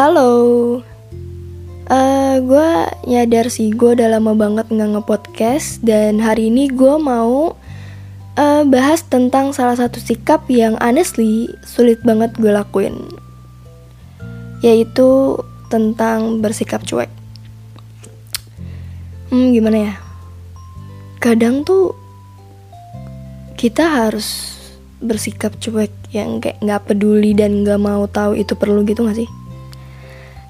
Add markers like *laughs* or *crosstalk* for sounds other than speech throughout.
Halo. Uh, Gue nyadar sih gue udah lama banget nggak nge-podcast Dan hari ini gue mau uh, bahas tentang salah satu sikap yang honestly sulit banget gue lakuin Yaitu tentang bersikap cuek. Hmm gimana ya? Kadang tuh kita harus bersikap cuek yang kayak nggak peduli dan nggak mau tahu itu perlu gitu gak sih?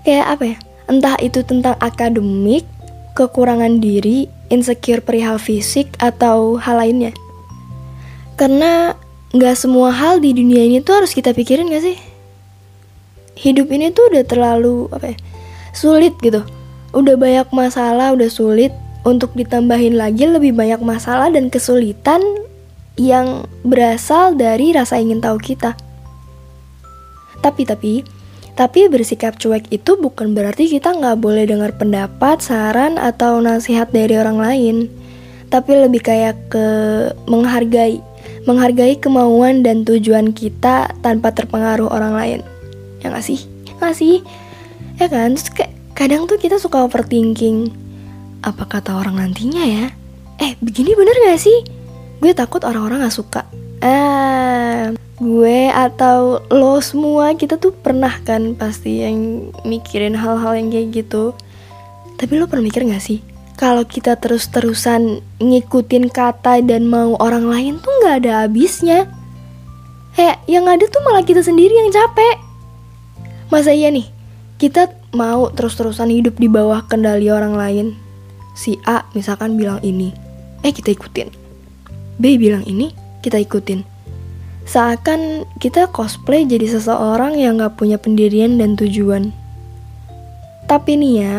Kayak apa ya? Entah itu tentang akademik, kekurangan diri, insecure perihal fisik atau hal lainnya. Karena nggak semua hal di dunia ini tuh harus kita pikirin gak sih? Hidup ini tuh udah terlalu apa ya? Sulit gitu. Udah banyak masalah, udah sulit untuk ditambahin lagi lebih banyak masalah dan kesulitan yang berasal dari rasa ingin tahu kita. Tapi tapi tapi bersikap cuek itu bukan berarti kita nggak boleh dengar pendapat, saran atau nasihat dari orang lain. Tapi lebih kayak ke menghargai, menghargai kemauan dan tujuan kita tanpa terpengaruh orang lain. Ya nggak sih? Nggak sih? Ya kan? Terus kayak kadang tuh kita suka overthinking. Apa kata orang nantinya ya? Eh, begini bener gak sih? gue takut orang-orang gak suka ah gue atau lo semua kita tuh pernah kan pasti yang mikirin hal-hal yang kayak gitu. Tapi lo pernah mikir gak sih kalau kita terus-terusan ngikutin kata dan mau orang lain tuh gak ada habisnya? Kayak yang ada tuh malah kita sendiri yang capek. Masa iya nih kita mau terus-terusan hidup di bawah kendali orang lain? Si A misalkan bilang ini eh kita ikutin. B bilang ini, kita ikutin. Seakan kita cosplay jadi seseorang yang gak punya pendirian dan tujuan. Tapi nih ya,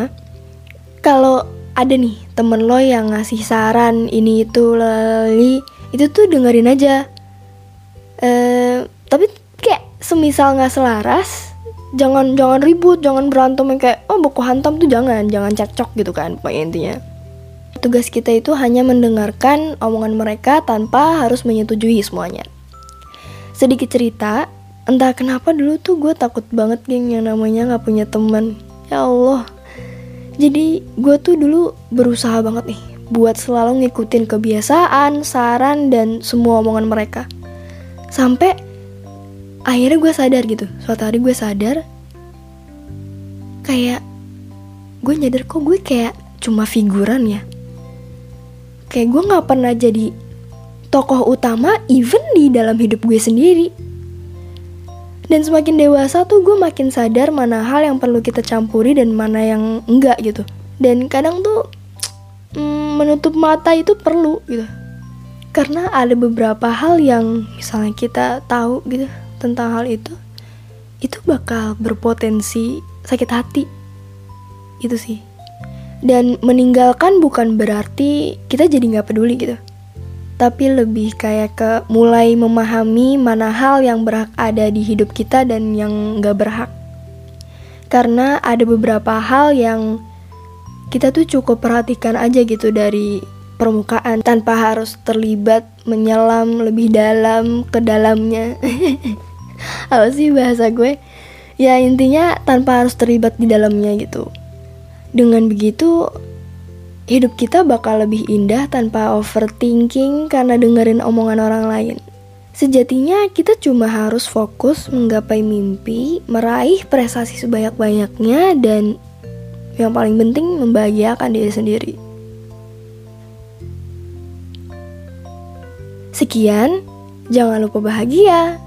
kalau ada nih temen lo yang ngasih saran ini itu lali, itu tuh dengerin aja. Eh, tapi kayak semisal nggak selaras, jangan jangan ribut, jangan berantem yang kayak oh buku hantam tuh jangan, jangan cekcok gitu kan, pokoknya intinya. Tugas kita itu hanya mendengarkan omongan mereka tanpa harus menyetujui semuanya. Sedikit cerita, entah kenapa dulu tuh gue takut banget geng yang namanya gak punya teman. Ya Allah. Jadi gue tuh dulu berusaha banget nih buat selalu ngikutin kebiasaan, saran, dan semua omongan mereka. Sampai akhirnya gue sadar gitu. Suatu hari gue sadar kayak gue nyadar kok gue kayak cuma figuran ya kayak gue nggak pernah jadi tokoh utama even di dalam hidup gue sendiri. Dan semakin dewasa tuh gue makin sadar mana hal yang perlu kita campuri dan mana yang enggak gitu. Dan kadang tuh mm, menutup mata itu perlu gitu. Karena ada beberapa hal yang misalnya kita tahu gitu tentang hal itu itu bakal berpotensi sakit hati. Itu sih. Dan meninggalkan bukan berarti kita jadi nggak peduli gitu. Tapi lebih kayak ke mulai memahami mana hal yang berhak ada di hidup kita dan yang nggak berhak. Karena ada beberapa hal yang kita tuh cukup perhatikan aja gitu dari permukaan tanpa harus terlibat menyelam lebih dalam ke dalamnya. *laughs* Apa sih bahasa gue? Ya intinya tanpa harus terlibat di dalamnya gitu. Dengan begitu, hidup kita bakal lebih indah tanpa overthinking karena dengerin omongan orang lain. Sejatinya kita cuma harus fokus menggapai mimpi, meraih prestasi sebanyak-banyaknya dan yang paling penting membahagiakan diri sendiri. Sekian, jangan lupa bahagia.